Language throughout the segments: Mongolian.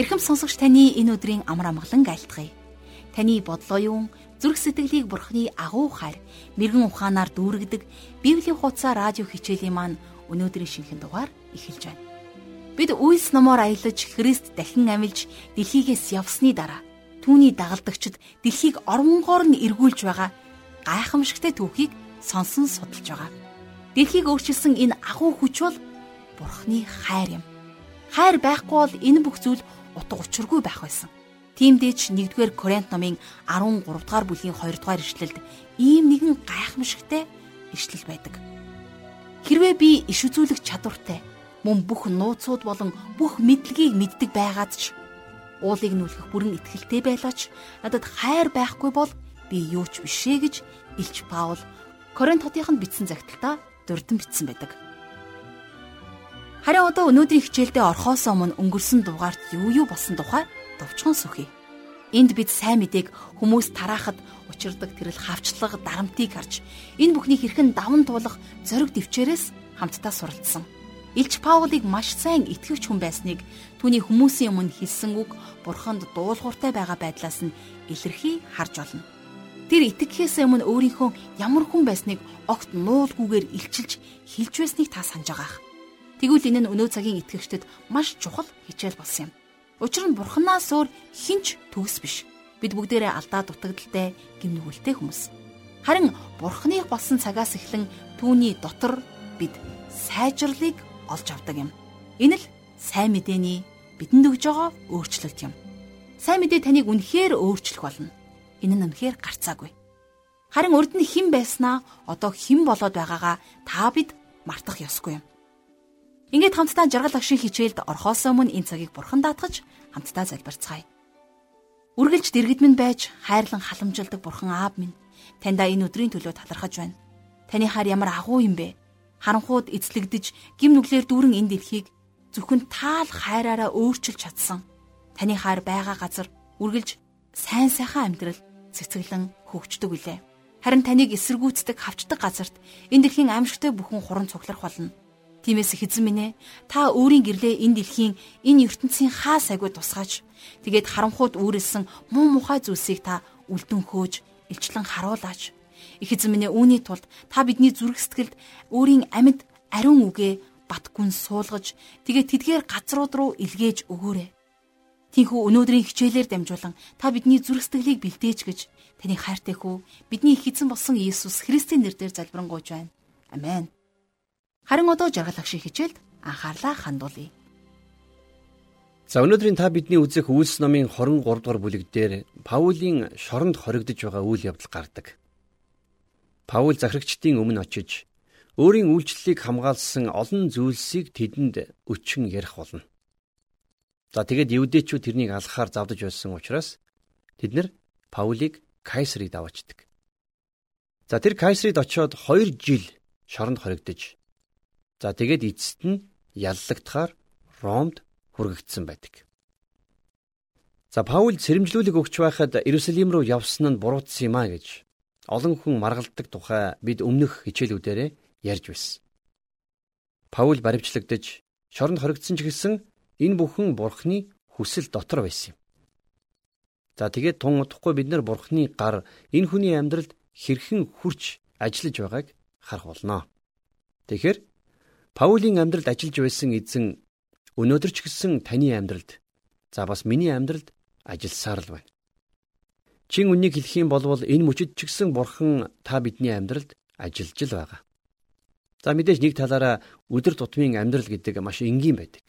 Ирхэм сонсогч таны энэ өдрийн амар амгалан айлтгая. Таны бодлоо юун зүрх сэтгэлийг бурхны агуу хайр мэрэгэн ухаанаар дүүргдэг Библийн хуудасаа радио хичээлийн маань өнөөдрийн шинэхэн дугаар эхэлж байна. Бид үйлс номоор аялаж Христ дахин амилж дэлхийгээс явсны дараа түүний дагалдагчид дэлхийг оронгоор нь эргүүлж байгаа гайхамшигтай түүхийг сонсон судалж байгаа. Дэлхийг өөрчилсөн энэ агуу хүч бол Бурхны хайр юм. Хайр байхгүй бол энэ бүх зүйл утга учиргүй байх байсан. Тиймдээч 1-р Коринт номын 13 дугаар бүлгийн 2 дугаар ишлэлд ийм нэгэн гайхамшигтай ишлэл байдаг. Хэрвээ би иш үзүүлэх чадвартай мөн бүх нууцуд болон бүх мэдлэгийг мэддэг байгаад ч уулыг нүлгэх бүрэн итгэлтэй байлаач надад хайр байхгүй бол би юу ч бишээ гэж Илч Паул Коринт хотынд бичсэн загталтаа дурдан бичсэн байдаг. Харин одоо өнөөдрийн хичээлдээ орхоос өмнө өнгөрсөн дугаард юу юу болсон тухай товчхон сүхий. Энд бид сайн мэдээг хүмүүс тараахад учирдаг тэрл хавчлага дарамтыг харж энэ бүхний хэрхэн даван туулах зориг дэвчээрээс хамтдаа суралцсан. Илч Паулыг маш сайн итгэвч хүн байсныг түүний хүмүүсийн өмнө хэлсэн үг бурханд дуулууртай байгаа байдлаас нь илэрхий харж олно. Тэр итгэхээс өмнө өөрийнхөө ямар хүн байсныг огт нуулгүйгээр илчилж хэлж байсныг та санаж байгаах. Тэгвэл энэ нь өнөө цагийн итгэгчдэд маш чухал хичээл болсон юм. Учир нь бурханаас өөр хинч төгс биш. Бид бүгдээрээ алдаа дутагдaltaй гимнүгэлтэй хүмүүс. Харин бурхны болсон цагаас эхлэн түүний дотор бид сайжрлыг олж авдаг юм. Энэ л сайн мэдээний бидэнд өгж байгаа өөрчлөлт юм. Сайн мэдээ таныг үнэхээр өөрчлөх болно. Энэ нь үнэхээр гарцаагүй. Харин урд нь хэн байснаа одоо хэн болоод байгаагаа та бид мартах ёсгүй юм. Ингээд хамтдаа жаргал агшин хичээлд орхоос өмнө энэ цагийг бурхан даатгаж хамтдаа залбирцгаая. Үргэлж дэргэд минь байж хайрлан халамжилдаг бурхан аав минь таньда энэ өдрийн төлөө талархаж байна. Таны хайр ямар агуу юм бэ? Харанхууд эзлэгдэж гим нүглэр дүүрэн энэ дэлхийг зөвхөн таал хайраараа өөрчилж чадсан. Таны хайр байгаа газар үргэлж сайн сайхан амьдрал цэцгэлэн хөгждөг үлээ. Харин таныг эсэргүүцдэг хавчдаг газарт энэ дэлхийн аимшигтай бүхэн хуран цугларх болно. Тиймээс хэзэн минь ээ та өөрийн гэрлээ энэ дэлхийн энэ ертөнцийн хаа сайгүй тусгаач. Тэгээд харанхууд үүрэлсэн муу мухай зүйлсийг та үлдэн хөөж илчлэн харуулаач. Их эзэн минь үүний тулд та бидний зүрх сэтгэлд өөрийн амьд ариун үгээ бат гүн суулгаж тэгээд тэдгээр газрууд руу илгээж өгөөрэй. Тинхүү өнөөдрийн хичээлээр дамжуулан та бидний зүрх сэтгэлийг бэлдээж гэж таны хайртай хүү бидний их эзэн болсон Иесус Христийн нэрээр залбирanгуйж байна. Амен. Харин одоо жаргал агшийн хичээлд анхаарлаа хандуулъя. За өнөөдрийн та бидний үзэх үйлс номын 23 дугаар бүлэг дээр Паулийн шоронд хоригдож байгаа үйл явдал гардаг. Паул захирагчдын өмнө очиж өөрийн үйлчлэлийг хамгаалсан олон зүйлсийг тэдэнд өчгөн ярих болно. За тэгээд евдээчүүд тэрнийг алхахаар завдаж байсан учраас тэд нар Паулийг Кайсарыг даваачдаг. За тэр Кайсарид очиод 2 жил шоронд хоригдож За тэгээд эцэст нь яллагдахаар Ромд хүргэгдсэн байдаг. За Паул сэрэмжлүүлэг өгч байхад Иерусалим руу явсан нь буруутсан юм а гэж олон хүн маргалдаг тухай бид өмнөх хичээлүүдээр ярьж байсан. Паул баримтлагдаж шоронд хоригдсон ч гэсэн энэ бүхэн бурхны хүсэл дотор байсан юм. За тэгээд тун удахгүй бид нар бурхны гар энэ хүний амьдралд хэрхэн хурч ажиллаж байгааг харах болно. Тэгэхээр Паулийн амьдралд ажиллаж байсан эзэн өнөөдөр ч гэсэн таны амьдралд за бас миний амьдралд ажилласаар л байна. Чин үннийг хэлэх юм бол энэ мөчөд ч гэсэн бурхан та бидний амьдралд ажиллаж л байгаа. За мэдээж нэг талаараа өдөр тутмын амьдрал гэдэг маш энгийн байдаг.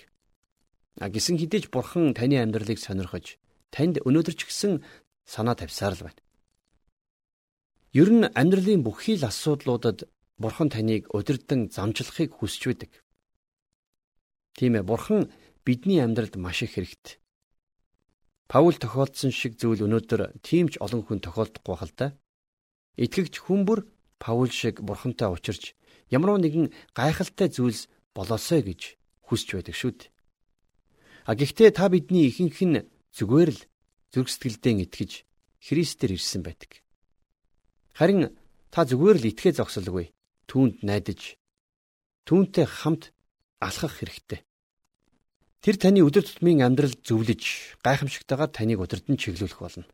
А гисэн хідээж бурхан таны амьдралыг сонирхож танд өнөөдөр ч гэсэн санаа тавьсаар л байна. Ер нь амьдралын бүхий л асуудлуудад Бурхан таныг удирдан замчлахыг хүсэж байдаг. Тийм ээ, Бурхан бидний амьдралд маш их хэрэгтэй. Паул тохиолдсон шиг зүйл өнөөдөр тийм ч олон хүн тохиолдохгүй хэл та. Итгэгч хүн бүр Паул шиг Бурхантай уулзч ямар нэгэн гайхалтай зүйлс болоосой гэж хүсэж байдаг шүү дээ. А гэхдээ та бидний ихэнх нь зүгээр л зүрх сэтгэлдээ итгэж Христээр ирсэн байдаг. Харин та зүгээр л итгэе зогсолгүй түүнд найдаж түүнтэй хамт алхах хэрэгтэй. Тэр таны өдөр тутмын амьдрал зөвлөж, гайхамшигтайгаар таныг удирдан чиглүүлэх болно.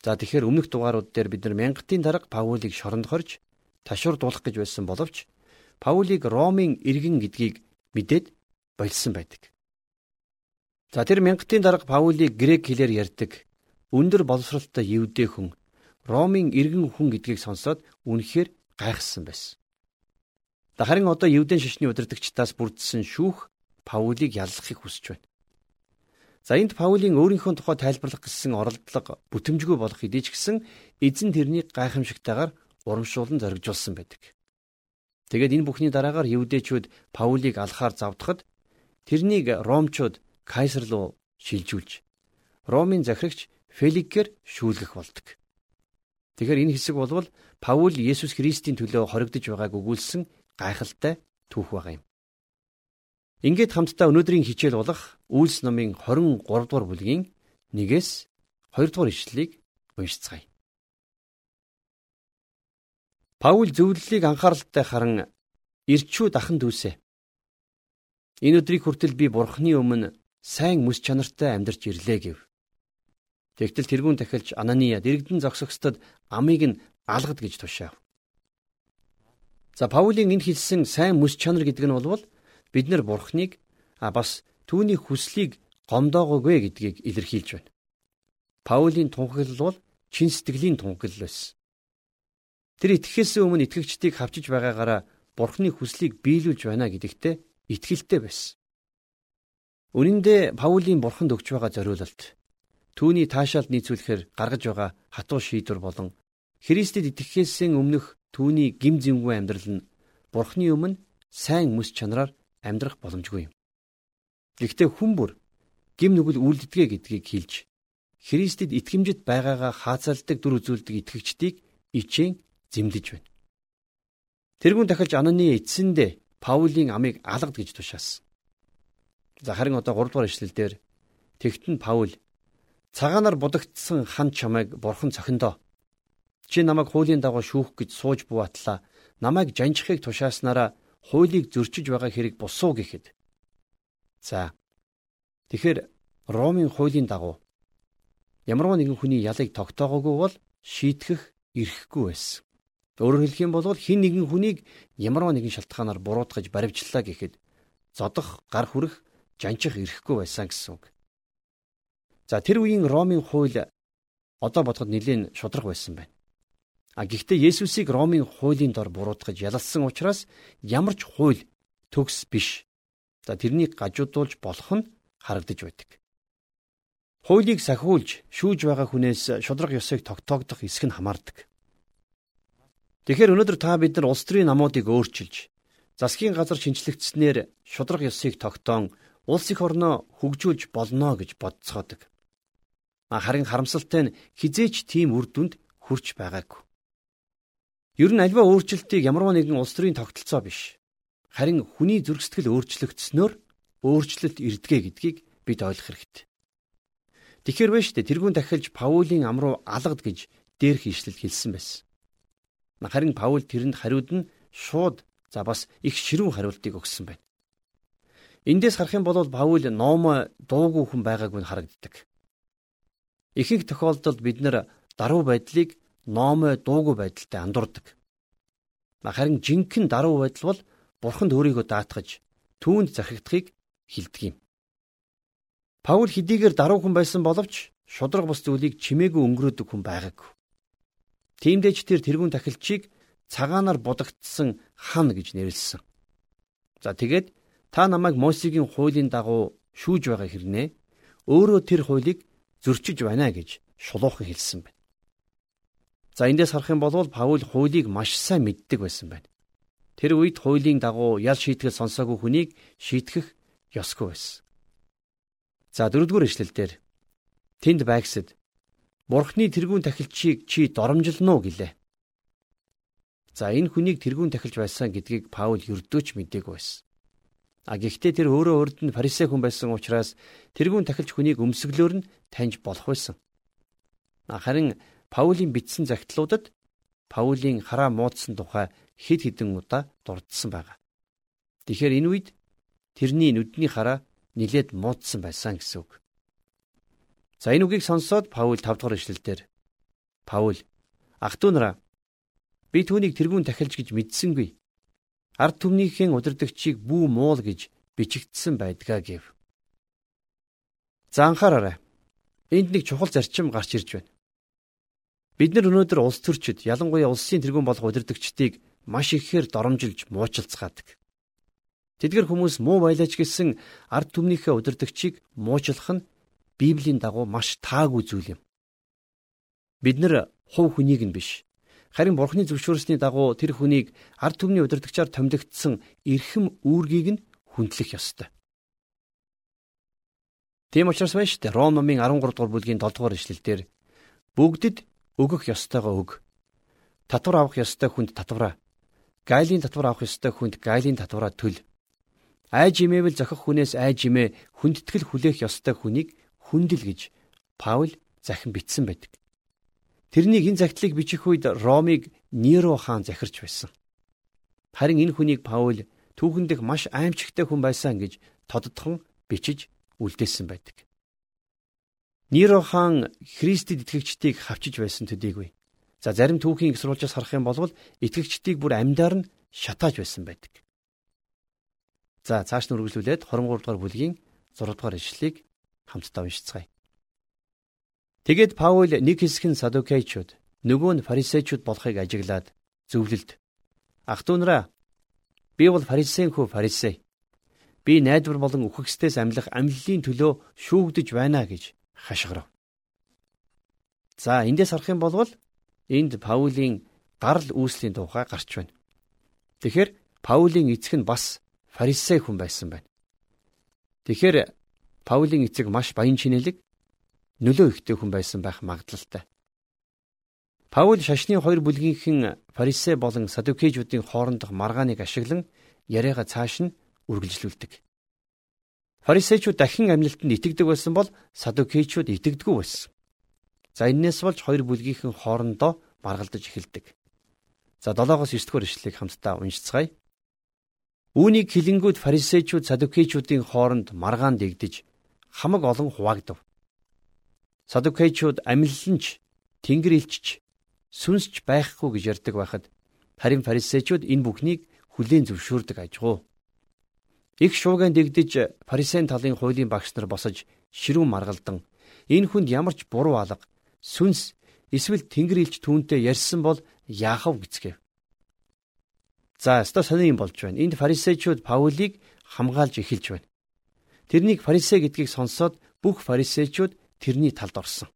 За тэгэхээр өмнөх дугаарууд дээр бид нар мянгатын дарга Паулийг шоронд хорж ташуур дуулах гэж байсан боловч Паулийг Ромын иргэн гэдгийг мэдээд болсон байдаг. За тэр мянгатын дарга Паулийг грек хэлээр ярьдаг өндөр боловсралтай евдээ хүн Ромын иргэн хүн гэдгийг сонсоод үнэхээр гайхсан байсан. Харин одоо евдэн шишний удирдагчдаас бүрдсэн шүүх Паулийг яллахыг хүсэж байна. За энд Паулийн өөрийнхөө тухай тайлбарлах гэсэн оролдлого бүтэмжгүй болох хэдий ч гэсэн эзэн тэрнийг гайхамшигтайгаар урамшуулан зоригжуулсан байдаг. Тэгээд энэ бүхний дараагаар евдээчүүд Паулийг алхаар завдахад тэрнийг ромчууд кайсар руу шилжүүлж Ромын захирагч Феликээр шүүлгэх болдог. Тэгэхээр энэ хэсэг болвол Паул Есүс Христийн төлөө хоригдож байгааг өгүүлсэн гайхалтай түүх байгаа юм. Ингээд хамтдаа өнөөдрийн хичээл болох Үйлс номын 23 дугаар бүлгийн 1-ээс 2 дугаар ишлэлийг уншицгаая. Паул зөвлөлийг анхааралтай харан ирчүүд ахан дүүсэ. Энэ өдрийг хүртэл би бурхны өмнө сайн мэс чанартай амьдарч ирлээ гэв. Тэгтэл тэрүүн дахилж Анания дэрэгдэн зогсогчдод амийг нь алгад гэж тушаав. За Паулийн энэ хэлсэн сайн мэс чанар гэдэг нь болвол бид нар бурхныг а бас түүний хүслийг гомдоогоогүй гэдгийг илэрхийлж байна. Паулийн тунхаглал бол чин сэтгэлийн тунхаглал байсан. Тэр итгэхээс өмнө итгэгчдийг хавчиж байгаагаараа бурхны хүслийг биелүүлж байна гэдэгтээ итгэлтэй байсан. Үнэн дээр Паулийн бурханд өгч байгаа зориулалт түүний таашаалд нийцүүлэхээр гаргаж байгаа хатуу шийдвэр болон Христэд итгэхээс өмнөх Түүний гим зэмгүй амьдрал нь Бурхны өмнө сайн мэс чанараар амьдрах боломжгүй юм. Гэхдээ хүн бүр гим нүгэл үлддэгэ гэдгийг хэлж Христэд итгэмжит байгаагаа хаацалдаг дүр үзүүлдэг итгэгчдийг ичээн зэмлэж байна. Тэрүүн дахилж Ананы эцсэндээ Паулийн амийг алгад гэж тушаасан. За харин одоо 3 дугаар ишлэл дээр тэгтэн Паул цагаанаар будагдсан хан чамайг бурхан цохиндоо Чи намайг хуулийн дагуу шүүх гэж сууж бууатлаа. Намайг жанжихыг тушааснараа хуулийг зөрчиж байгаа хэрэг босуу гэхэд. За. Тэгэхээр Ромын хуулийн дагуу ямар нэгэн хүний ялыг тогтоогоогүй бол шийтгэх эрхгүй байсан. Өөрөөр хэлэх юм бол хин нэгэн хүнийг ямар нэгэн шалтгаанаар буруутгаж баривчлаа гэхэд зодох, гар хүрэх, жанчих эрхгүй байсан гэсэн үг. За тэр үеийн Ромын хууль одоо бодоход нэлээд шудраг байсан байна. А гэхдээ Есүсийг Ромын хуулийн дор буруутгаж ялалсан учраас ямар ч хууль төгс биш. За тэрнийг гажуудуулж болох нь харагдаж байдаг. Хуулийг сахиулж шүүж байгаа хүнээс шудраг ёсыг тогтоогдох эсэх нь хамаардаг. Тэгэхээр өнөөдөр та бид нар улс төрийн намуудыг өөрчилж засгийн газар шинчлэгдснээр шудраг ёсыг тогтоон улс их орноо хөгжүүлж болно гэж бодцоодог. Харин харамсалтай нь хизээч тийм үр дүнд хүрч байгаагүй. Ер нь альва өөрчлөлтийг ямар нэгэн улс төрийн тогтолцоо биш. Харин хүний зүрх сэтгэл өөрчлөгдснөөр өөрчлөлт ирдгээ гэдгийг бид ойлгох хэрэгтэй. Тэгэхэр вэ штэ тэрүүн дахилж Паулийн ам руу алгад гэж дээрх ишлэл хэлсэн байсан. Харин Паул тэрэнд хариуд нь шууд за бас их ширүүн хариултыг өгсөн байна. Эндээс харах юм бол Паул ноом дуугүй хүн байгаагүй нь харагддаг. Ихэнх тохиолдолд бид нар даруй байдлыг ноомой дуугүй байдалтай андуурдаг. Харин жинхэнэ даруй байдал бол бурханд өөрийгөө даатгаж түүнд захирагдахыг хилдэг юм. Паул хэдийгээр даруй хүн байсан боловч шудраг бус зүйлийг чимээгүй өнгөрөөдөг хүн байгаагүй. Тиймдээч тэр тэрүүн тахилчийг цагаанаар будагдсан хан гэж нэрлсэн. За тэгээд та намайг Мосегийн хуулийн дагуу шүүж байгаа хэрнээ өөрөө тэр хуулийг зөрчиж байна гэж шулуухан хэлсэн байна. За эндээс харах юм бол Паул хуулийг маш сайн мэддэг байсан байна. Тэр үед хуулийн дагуу ял шийтгэл сонсоогүй хүнийг шийтгэх ёсгүй байсан. За дөрөвдүгээр эшлэлдэр тэнд байгсад Бурхны тэрүүн тахилчийг чи доромжилно уу гэлээ. За энэ хүнийг тэрүүн тахилж байсан гэдгийг Паул ердөөч мдээгүй байсан. А гэхдээ тэр өөрөө урд нь фарисей хүн байсан учраас тэрүүн тахилч хүнийг өмсгөлөөр нь таньж болох байсан. Харин Паулийн бичсэн загтлуудад Паулийн хараа муудсан тухай хэд хэдэн удаа дурдсан байгаа. Тэгэхээр энэ үед тэрний нүдний хараа нилээд муудсан байсан гэсэн үг. За энэ үгийг сонсоод Паул 5 дугаар ишлэлдэр Паул ах トゥ нараа би түүнийг тэргүүн тахилж гэж мэдсэнгүй. Ард түмнийхэн удирдагчийг бүү муул гэж бичигдсэн байдгаа гэв. За анхаараарай. Энд нэг чухал зарчим гарч ирж байна. Бид нар өнөөдөр улс төрчид ялангуяа улсын тэргүүн болох удирдагчдыг маш ихээр доромжилж муучлцгаадаг. Тэдгэр хүмүүс муу байлаач гэсэн ард түмнийхээ удирдагчийг муучлах нь Библийн дагуу маш таагүй зүйл юм. Бид нар хувь хүнийг нь биш харин Бурхны зөвшөөрсний дагуу тэр хүнийг ард түмний удирдагчаар томилогдсон эрхэм үүргийг нь хүндлэх ёстой. Тийм учраас шүү дээ. Ром номын 13 дугаар бүлгийн 7 дугаар ишлэлдэр бүгдэд өгөх ёстойгоо өг. Татвар авах ёстой хүнд татвараа. Гайлийн татвар авах ёстой хүнд гайлийн татвараа төл. Айж имээвэл зохих хүнээс айж имээ хүндэтгэл хүлээх ёстой хүнийг хүндэл гэж Паул захин бичсэн байдаг. Тэрнийг энэ загтлыг бичих үед Ромыг Неро хаан захирч байсан. Харин энэ хүнийг Паул түүхэндх маш аимчигтай хүн байсан гэж тоддхон бичиж үлдээсэн байдаг. Ниро хаан Христэд итгэгчдийг хавчиж байсан төдийгүй. За зарим түүхийн сурвалжаас харах юм бол итгэгчдийг бүр амьдаар нь шатааж байсан байдаг. За цааш нь үргэлжлүүлээд 23 дугаар бүлгийн 6 дугаар ишлэлийг хамтдаа уншицгаая. Тэгэд Паул нэг хэсэг нь садукейчуд, нөгөө нь фарисеучуд болохыг ажиглаад зөвлөлд. Ах トゥ нараа би бол фарисеийн хүү фарисей. Би найдвар болон үхэгсдээс амьлах амьллын төлөө шүүгдэж байна гэж хашгирав. За эндээс харах юм бол энд Паулийн гарал үүслийн тухай гарч байна. Тэгэхээр Паулийн эцэг нь бас фарисей хүн байсан байна. Тэгэхээр Паулийн эцэг маш баян чинэлэг нөлөө ихтэй хүн байсан байх магадлалтай. Паул шашны хоёр бүлгийнхэн фарисей болон садукейчүүдийн хоорондох маргааныг ашиглан яриага цааш нь үргэлжлүүлдэг. Фарисеучуд дахин амьлалтанд итгэдэг байсан бол садукейчуд итгэдэггүй байсан. За энээс болж хоёр бүлгийнхэн хоорондоо маргалдаж эхэлдэг. За 7-оос 9 дугаар ишлэлийг хамтдаа уншицгаая. Үүнийг хилэнгүүд фарисеучуд садукейчүүдийн хооронд маргаан дэгдэж хамаг олон хуваагдав. Садукейчуд амьлланч, тэнгэр илчч, сүнсч байхгүй гэж ярьдаг байхад харин фарисеучуд энэ бүхнийг хүлээн зөвшөөрдөг ажгуу. Их шууган дэгдэж фарисеийн талын хуулийн багш нар босож ширүүн маргалдан энэ хүнд ямар ч буруу алга сүнс эсвэл тэнгэр илч түүнтэй ярьсан бол яахав гэцгээв. За, өстой сони юм болж байна. Энд фарисеучуд Паулийг хамгаалж эхэлж байна. Тэрнийг фарисей гэдгийг сонсоод бүх фарисеучуд тэрний талд орсон.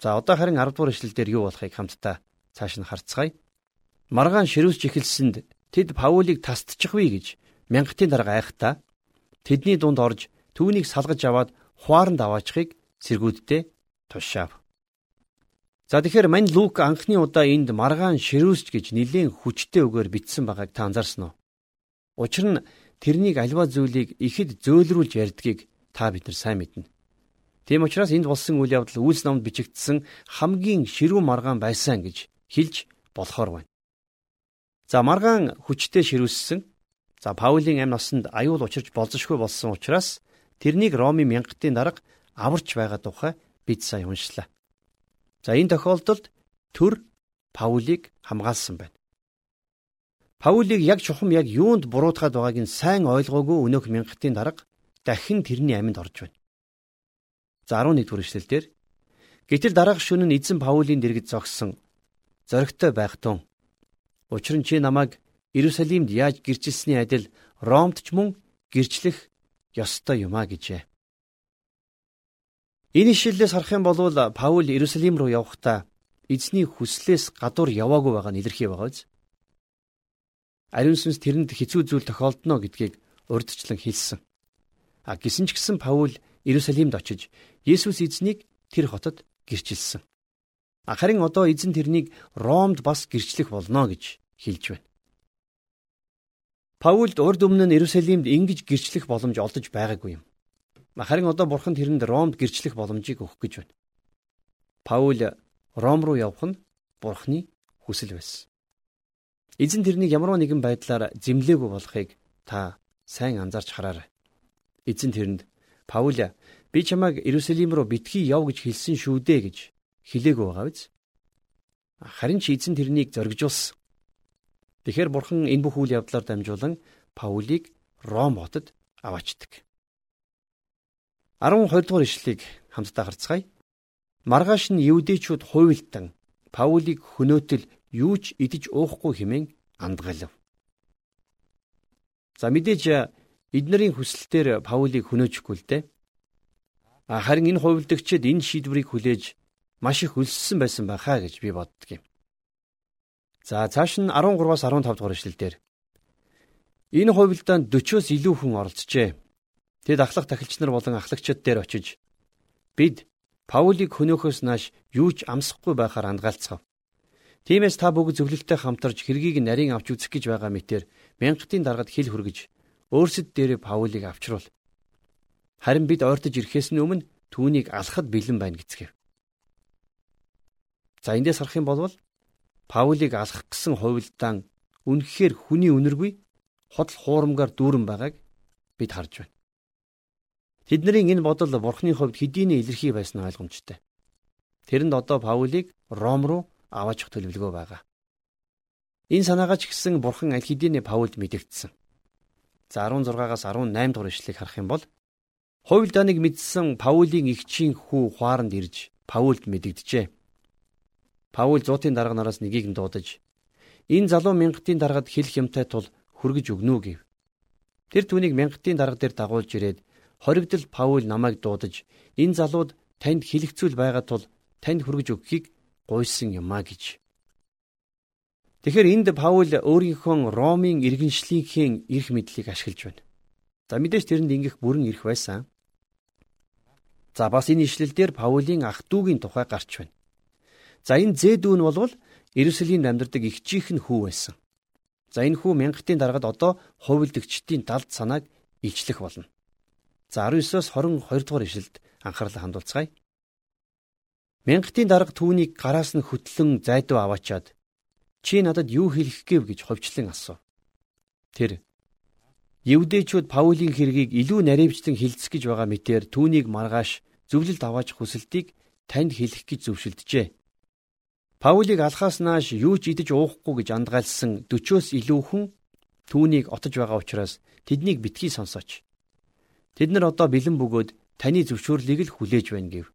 За, одоо харин 10 дугаар эшлэлдэр юу болохыг хамтдаа цааш нь харцгаая. Маргаан ширүүсч эхэлсэнд тэд Паулийг тасдчихвээ гэж мянгатын дарга айхтаа тэдний дунд орж түүнийг салгаж аваад хуаранд аваачихыг сэргүүддээ тушаав. За тэгэхээр мань Лук анхны удаа энд маргаан ширүүсч гэж нэлээд хүчтэй үгээр бичсэн байгааг та анзаарсан уу? Учир нь тэрнийг альва зүйлийг ихэд зөөлрүүлж ярьдгийг та бид нар сайн мэднэ. Тийм учраас энд болсон үйл явдал үйлс номд бичигдсэн хамгийн ширүү маргаан байсан гэж хэлж болохоор байна. За маргаан хүчтэй ширүүссэн За Паулийн амь насанд аюул учирч болзошгүй болсон учраас тэрнийг Ромын мянгатын дарга аварч байгаа тухай бид сайн уншлаа. За энэ тохиолдолд төр Паулийг хамгаалсан байна. Паулийг яг чухам яг юунд буруутгаад байгааг нь сайн ойлгоогүй өнөөх мянгатын дарга дахин тэрний амьд орж байна. За 11 дугаар эшлэлдэр гэтэл дараах шөнө нь эзэн Паулийн дэргэд зогсон зоригтой байх тун. Учир нь чи намайг Иерусалимд яаж гэрчилсний адил Ромд ч мөн гэрчлэх ёстой юм а гэжээ. Энэ ишлэлээс харах юм бол Паул Иерусалим руу явахдаа эзний хүслээс гадуур яваагүй байгаа нь илэрхий байгаа биз? Ариун сүнс тэрэнд хэцүү зүйл тохиолдно гэдгийг урдчлан хэлсэн. А гисэн ч гэсэн Паул Иерусалимд очиж Есүс эзнийг тэр хотод гэрчилсэн. Харин одоо эзэн тэрнийг Ромд бас гэрчлэх болно гэж хэлж байна. Паулд урд өмнө нь Иерусалимд ингэж гэрчлэх боломж олдож байгаагүй юм. Харин одоо бурхан тэрэнд Ромд гэрчлэх боломжийг өгөх гэж байна. Паул Ром руу явах нь бурханы хүсэл байсан. Эзэн тэрнийг ямар нэгэн байдлаар зэмлээгүй болохыг та сайн анзаарч хараарай. Эзэн тэрэнд Паул би чамайг Иерусалим руу битгий яв гэж хэлсэн шүү дээ гэж хэлээгүй байгаа биз? Харин ч эзэн тэрнийг зоригжуулсан. Тэгэхэр бурхан энэ бүх үйл явдлаар дамжуулан Паулийг Ром хотод аваачдаг. 12 дугаар ишлэлийг хамтдаа харцгаая. Маргааш нь евдээчүүд хуйлтан Паулийг хөнөөтөл юу ч идэж уухгүй хэмээн андгалав. За мэдээж эднэрийн хүсэлтээр Паулийг хөнөөжихгүй л дээ. Харин энэ хувилдагчид энэ шийдвэрийг хүлээж маш их өлссөн байсан байхаа гэж би боддог юм. За цааш нь 13-аас 15 дугаар ишлэлдэр энэ хувилдаанд 40-оос илүү хүн оролцжээ. Тэд ахлах тахилч нар болон ахлагчид дээр очиж бид Паулийг хөнөөхөөс нааш юу ч амсахгүй байхаар андгаалцгаав. Тиймээс та бүгд зөвлөлтөй хамтарч хэргийг нарийн авч үзэх гэж байгаа мэтэр мянгатын даргад хил хүргэж өөрсөд дээрээ Паулийг авчруул. Харин бид ойртож ирэхээс нь өмнө түүнийг алхахад бэлэн байна гэцгээв. За эндээс харах юм бол Паулийг алхах гэсэн хувилдаан үнэхээр хүний үнэргүй хотл хуурамгаар дүүрэн байгааг бид харж байна. Тэдний энэ бодол бурхны хувьд хэдийнэ илэрхий байсан ойлгомжтой. Тэрэнд одоо Паулийг Ром руу аваачих төлөвлөгөө байгаа. Энэ санаагаа ч гэсэн бурхан аль хэдийнэ Паулд мэдэгдсэн. За 16-аас 18 дугаар ишлэгийг харах юм бол хувилдааныг мэдсэн Паулийн эгчийн хүү хуаранд ирж Паулд мэдэгджээ. Паул зуутын дарга нараас нэгийг нь дуудаж энэ залуу мянгатын даргад хэлэх юмтай тул хүргэж өгнө гэв. Тэр түүнийг мянгатын дарга дээр дагуулж ирээд хоригдл Паул намайг дуудаж энэ залууд танд хэлэхцүүл байгаа тул танд хүргэж өгөхийг гуйсан юмаа гэж. Тэгэхээр энд Паул өөрийнхөө Ромын иргэншлийнхээ эрх мэдлийг ашиглаж байна. За мэдээж тэрэнд ингэх бүрэн эрх байсан. За бас энэ ишлэл дээр Паулийн ах дүүгийн тухай гарч байна. За энэ зээдүү нь болвол Иерусалимд амьдардаг ихчийнх нь хүү байсан. За энэ хүү мянгатын дараагад одоо хувилдэгчдийн далд санааг илчлэх болно. За 19-оос 22 дугаар ишлэлд анхаарлаа хандуулцгаая. Мянгатын дарга түүнийг гараас нь хөтлөн зайдуу аваачаад чи надад юу хэлэх гээв гэж ховчлон асуув. Тэр Евдээчүүд Паулийн хэргийг илүү наривчлан хилцэх гэж байгаа мэтээр түүнийг маргааш зөвлөлд аваач хүсэлтийг танд хэлэх гэж зөвшөлдөжээ. Паулийг алхаас нааш юу ч идэж уухгүй гэж андгаалсан 40-оос илүү хүн түүнийг отож байгаа учраас тэднийг битгий сонсооч. Тэд нар одоо бэлэн бөгөөд таны зөвшөөрлийг л хүлээж байна гэв.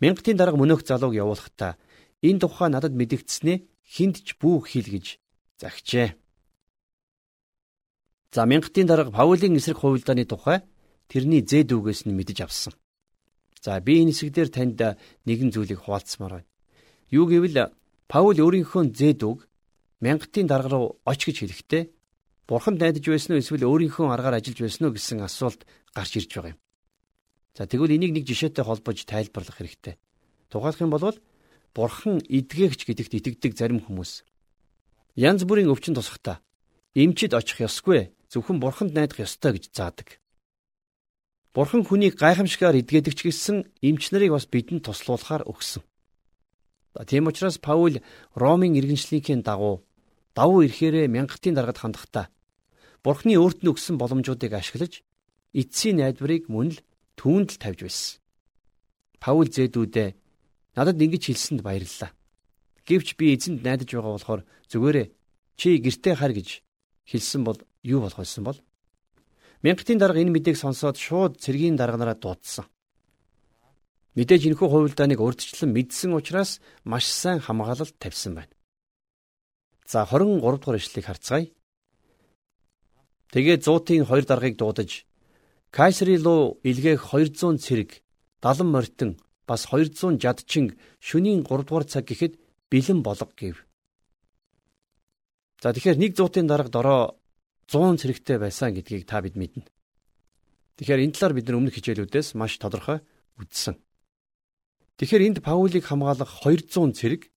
Мянгатын дарга мөнөөх залууг явуулахдаа энэ тухай надад мэдэгдснээ хинд ч бүх хэл гэж загчээ. За мянгатын дарга Паулийн эсрэг хувилдааны тухай тэрний зэд үгээс нь мэдэж авсан. За би энэ хэсэгдэр танд нэгэн зүйлийг хуваалцмаар байна. Юу гэвэл Паул өөрийнхөө зэд үг мянгатын дарга руу оч гэж хэлэхдээ Бурханд найдаж байсан уу эсвэл өөрийнхөө аргаар ажиллаж байсан уу гэсэн асуулт гарч ирж байгаа юм. За тэгвэл энийг нэг жишээтэй холбож тайлбарлах хэрэгтэй. Тухайлх юм бол Бурхан эдгээгч гэдэгт итгэдэг зарим хүмүүс янз бүрийн өвчин тусахта эмчид очих ёсгүй зөвхөн Бурханд найдах ёстой гэж заадаг. Бурхан хүнийг гайхамшигаар эдгээдэг ч гэсэн эмч нарыг бас бидэнд туслуулахаар өгсөн. Тийм учраас Паул Ромын иргэншлийнхээ дагуу давуу ирэхээрээ мянгатын даргад хандахдаа Бурхны өөрт нь өгсөн боломжуудыг ашиглаж эцсийн найдварыг мөн л түүнд л тавьж байсан. Паул зэдүүдээ надад ингэж хэлсэнд баярлалаа. Гэвч би эзэнд найдаж байгаа болохоор зүгээрээ чи гэртээ хар гэж хэлсэн бол юу болох байсан бол? Мянгатын дарга энэ мэдээг сонсоод шууд цэргийн дарганараа дуудсан. Мэдээж энэхүү хувилдааныг урдчлан мэдсэн учраас маш сайн хамгаалалт тавьсан байна. За 23 дугаар ишлэгийг харцгаая. Тэгээд зуутын хоёр даргаыг дуудаж Кайсери руу илгээх 200 цэрэг, 70 морьтон, бас 200 жадчин шөнийн 3 дугаар цаг гэхэд бэлэн болго гэв. За тэгэхээр нэг зуутын дарга дороо 100 цэрэгтэй байсан гэдгийг та бид мэднэ. Тэгэхээр энэ талаар бид нар өмнөх хичээлүүдээс маш тодорхой үзсэн. Тэгэхээр энд Паулийг хамгаалах 200 цэрэг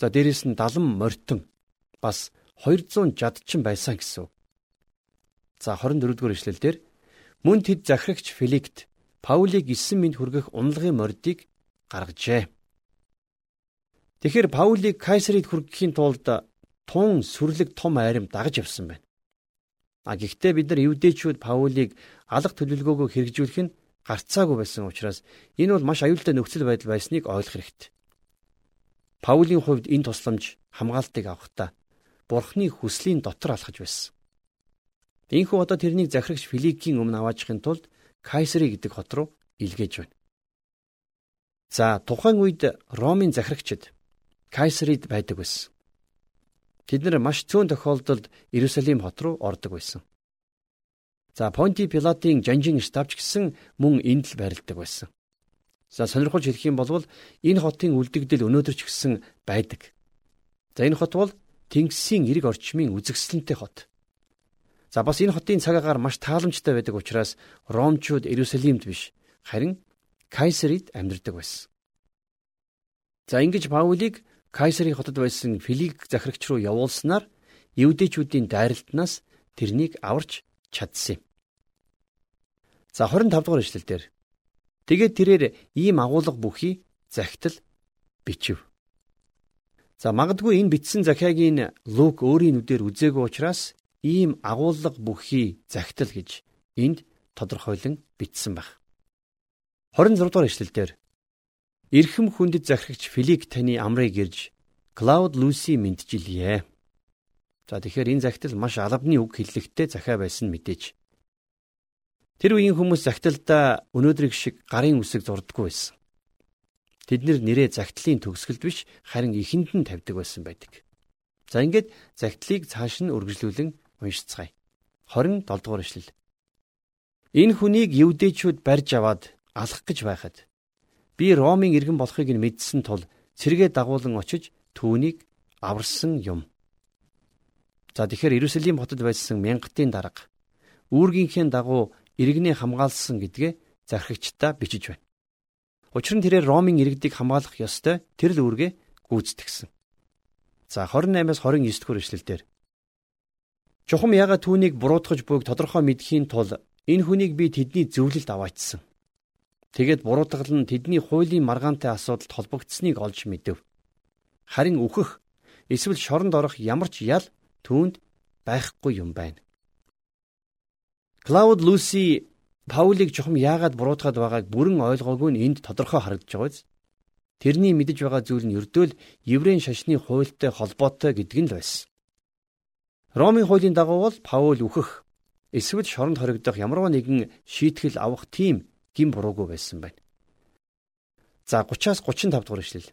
за дээрэс нь 70 морьтон бас 200 жадчин байсан гэсэн. За 24 дугаар ишлэлдэр мөн тэд захирагч Филикт Паулийг 9 минут хүргэх унлагын мордыг гаргажээ. Тэгэхээр Паулийг Кайсарид хүргэхийн тулд тун сүрлэг том айрам дагаж явсан байна. А гэхдээ бид нар евдээчүүд Паулийг алга төлөвлөгөөгөө хэрэгжүүлэх нь гарцаагүй байсан учраас энэ бол маш аюултай нөхцөл байдал байсныг ойлгох хэрэгтэй. Паулийн хувьд энэ тусламж хамгаалтыг авахдаа Бурхны хүслийн дотор алхаж байсан. Ийхүү одоо тэрнийг захирагч Филикийн өмнө аваажихын тулд Кайсери гэдэг хот руу илгээж байна. За тухайн үед Ромын захирагчид Кайсерид байдаг байсан. Тэд нар маш цөөн тохиолдолд Иерусалим хот руу ордог байсан. За Понти Пилатын жанжин штабч гэсэн мөн энд л байрладаг байсан. За сонирхолж хэлэх юм бол энэ хотын үлдэгдэл өнөөдөр ч гэсэн байдаг. За энэ хот бол Тэнгисийн эрг орчмын үзэсгэлэнтэй хот. За бас энэ хотын цаг агаар маш тааламжтай байдаг учраас ромчууд Иерусалимд биш харин Кайсерид амьдардаг байсан. За ингэж Паулийг Кайсерийн хотод байсан Филик захирагч руу явуулснаар евдээчүүдийн дайралтнаас тэрнийг аварч чадсан юм. За 25 дугаар эшлэл дээр тэгээд тэрээр ийм агуулга бүхий захидал бичив. За магадгүй энэ бичсэн захиагийн Лук өөрийн нүдээр үзээгүй учраас ийм агуулга бүхий захидал гэж энд тодорхойлон бичсэн баг. 26 дугаар эшлэл дээр Ирхэм хүндэт захирагч Филик таны амрыг ирж Клауд Луси мэджилье. За тэгэхээр энэ захидал маш албаны үг хэллэгтэй захиа байсан мэдээж. Тэр үеийн хүмүүс захидалдаа өнөөдрийг шиг гарын үсэг зурдаггүй байсан. Тэд нэрээ захидлын төгсгөлд биш харин ихэнд нь тавьдаг байсан байдаг. За ингээд захидлыг цааш нь үргэлжлүүлэн уншицгаая. 27 дугаар эшлэл. Энэ хүнийг евдээчүүд барьж аваад алах гэж байхад Би Ромын иргэн болохыг нь мэдсэн тул цэргээ дагуулan очиж түүнийг аварсан юм. За тэгэхээр Иерусалим хотод байсан мянгатын дарга үүргийнхээ дагуу иргэний хамгаалсан гэдгээ зархигчдаа бичиж байна. Учир нь тэрээр Ромын иргэдийг хамгаалах ёстой тэр л үүргээ гүйцэтгсэн. За 28-аас 29 дэх эшлэлдэр Чухам яга түүнийг буруутгаж буйг тодорхой мэдхийн тул энэ хүнийг би тэдний зөвлөлд аваачсан. Тэгээд буруутгал нь тэдний хуулийн маргаантай асуудалд холбогдсныг олж мэдэв. Харин үхэх эсвэл шоронд орох ямар ч ял түүнд байхгүй юм байна. Клауд Луси Паулийг чухам яагаад буруутгаад байгааг бүрэн ойлгоогүй нь энд тодорхой харагдаж байгаа биз? Тэрний мэдэж байгаа зүйл нь ердөөл еврейн шашны хуультай холбоотой гэдэг нь л байсан. Ромын хуулийн дагуу бол Паул үхэх эсвэл шоронд хоригдох ямарваа нэгэн шийтгэл авах тийм гин буруугүй байсан байна. За 30-аас 35 дугаар ишлэл.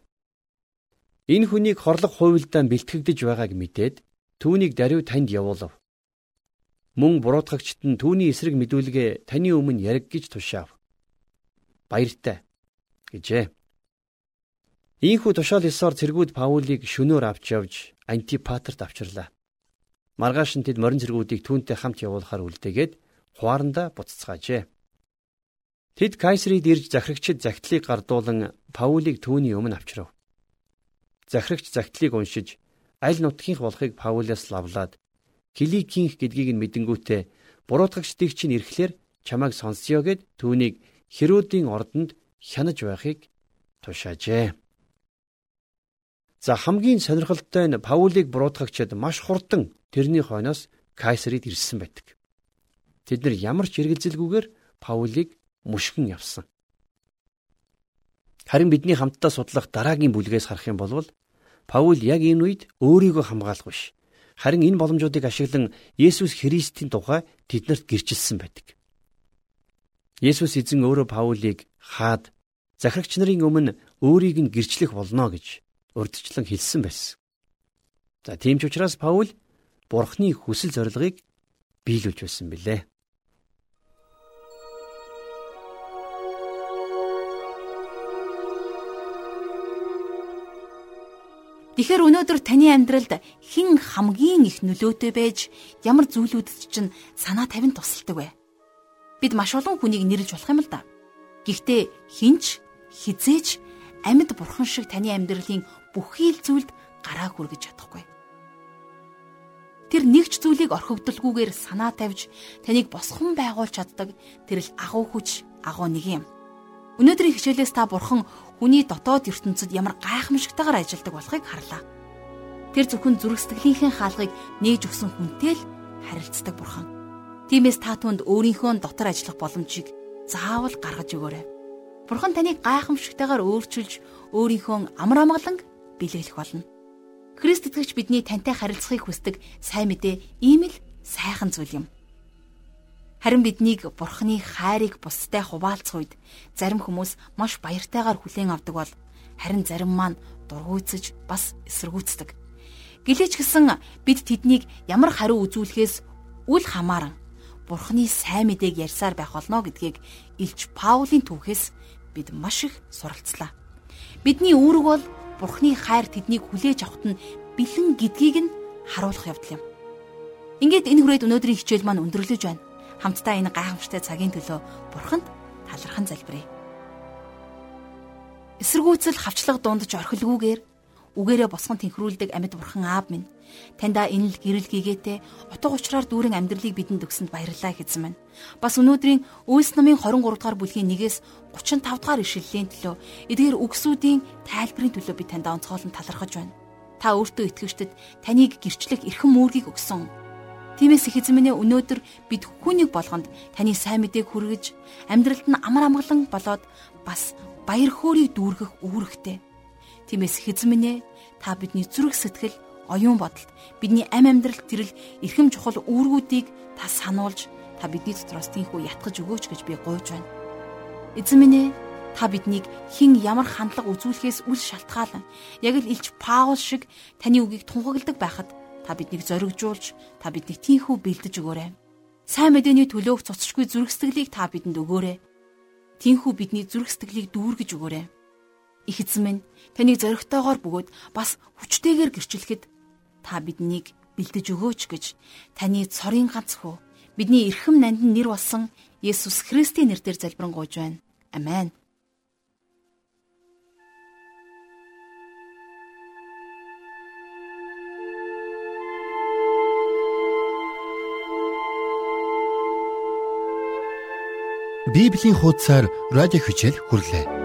Энэ хүнийг хорлох хуйлдаа бэлтгэгдэж байгааг мэдээд түүнийг даруй танд явуулав. Мөн буруутгагчд нь түүний эсрэг мэдүүлгээ таны өмнө яриг гэж тушаав. Баяртай гэжээ. Ийхүү тушаал ёсоор цэргүүд Паулийг шөнөөр авч явж Антипатерт авчирлаа. Маргааш нь тэд морин цэргүүдийг түүнтэй хамт явуулахаар үлдээгээд хуаранда буцацгаажээ. Тэд Кайсерид ирж захирагчид загтлыг гардуулан Паулийг түүний өмнө авчрав. Захирагч загтлыг уншиж аль нутгийнх болохыг Паулаас лавлаад Киликийнх гэдгийг нь мэдэнгүүтээ буруутгагчдыг чинь ирэхлээр чамайг сонсё гэд түүнийг Херодийн ордонд хянаж байхыг тушаажээ. За хамгийн сонирхолтой нь Паулийг буруутгагчид маш хурдан тэрний хойноос Кайсерид ирсэн байдаг. Тэд нар ямар ч эргэлзэлгүйгээр Паулийг мушгин явсан. Харин бидний хамтдаа судлах дараагийн бүлгээс харах юм бол Паул яг энэ үед өөрийгөө хамгаалах биш. Харин энэ боломжуудыг ашиглан Есүс Христийн тухай тэднэрт гэрчилсэн байдаг. Есүс эзэн өөрөө Паулийг хаад захирагч нарын өмнө өөрийг нь гэрчлэх болно гэж урдчлан хэлсэн байсан. За тийм ч учраас Паул Бурхны хүсэл зорилгыг биелүүлж байсан билээ. Тэгэхээр өнөөдөр таны амьдралд хэн хамгийн их нөлөөтэй байж ямар зүйлүүдэд чинь санаа тавин тусалдаг вэ? Бид маш олон хүнийг нэрлж болох юм л да. Гэхдээ хинч хизээч амьд бурхан шиг таны амьдралын бүхий л зүйлд гараа хүргэж чадахгүй. Тэр нэгч зүйлийг орхигдолгүйгээр санаа тавьж таныг босгон байгуулж чаддаг тэр л агуу хүч агуу нэг юм. Өнөөдрийн хичээлээс та бурхан хүний дотоод ертөнцид ямар гайхамшигтайгаар ажилладаг болохыг харлаа. Тэр зөвхөн зүрх сэтгэлийнхээ хаалгыг нээж өгсөн хүнтэй л харилцдаг бурхан. Тиймээс та түнд өөрийнхөө дотор ажиллах боломжийг заавал гаргаж өгөөрэй. Бурхан таныг гайхамшигтайгаар өөрчилж өөрийнхөө амар амгалан бэлэглэх болно. Христ итгэгч бидний тантай харилцахыг хүсдэг сайн мэдээ ийм л сайхан зүйл юм. Харин биднийг Бурханы хайрыг бусдад хуваалцах үед зарим хүмүүс маш баяртайгаар хүлээн авдаг бол харин зарим маань дургуйцж бас эсэргүүцдэг. Гэлээч гисэн бид тэднийг ямар хариу үзүүлэхээс үл хамааран Бурхны сайн мэдээг ярьсаар байх болно гэдгийг Илч Паулийн түүхээс бид маш их суралцлаа. Бидний үүрэг бол Бурхны хайр тэднийг хүлээж авахт нь бэлэн гэдгийг нь харуулах явдал юм. Ингээд энэ хүрээд өнөөдрийн хичээл маань өндөрлөж байна. Хамтдаа энэ гайхамшигтай цагийн төлөө Бурханд талархан залбирая. Эсэргүүцэл хавчлага дундж орхилгүйгээр үгээрээ босгон тэнхрүүлдэг амьд бурхан аав минь. Таньда энэ л гэрэл гигээтэй утга учраар дүүрэн амьдралыг бидэнд өгсөнд баярлалаа хэзэн мань бас өнөөдрийн Үйлс намын 23 дугаар бүлгийн 1-ээс 35 дугаар ишлэлийн төлөө эдгээр үгсүүдийн тайлбарын төлөө би таньда онцгойлон талархаж байна. Та өөртөө итгэгчдэд таныг гэрчлэх эрхэм үүргийг өгсөн. Тиймээс их эзэн минь өнөөдөр бид хүнийг болгонд таны сайн мэдээг хүргэж амьдралд нь амар амгалан болоод бас баяр хөөргийг дүүргэх үүрэгтэй. Тиймээс хэзэн минь та бидний зүрх сэтгэл, оюун бодолд бидний ам амьдралд тэрл эрхэм чухал үүргүүдийг та сануулж та бидний дотроос тийхүү ятгах өгөөч гэж би гуйж байна. Эзэн минь та биднийг хэн ямар хандлага үзүүлэхээс үл шалтгаалan яг л илч Паул шиг таны үгийг тунхагладаг байхад та биднийг зоригжуулж та биднийг тийхүү бэлдэж өгөөрэй. Сайн мэдээний төлөөх цуцшгүй зүрх сэтгэлийг та бидэнд өгөөрэй. Тийхүү бидний зүрх сэтгэлийг дүүргэж өгөөрэй. Их эзэн минь таныг зоригтойгоор бөгөөд бас хүчтэйгээр гэрчлэхэд та биднийг бэлдэж өгөөч гэж таны цорын ганц хүү бидний эрхэм нандин нэр болсон Есүс Христийн нэрээр залбирanгуйж байна. Амен. Библийн хуудасаар радио хичээл хүрлээ.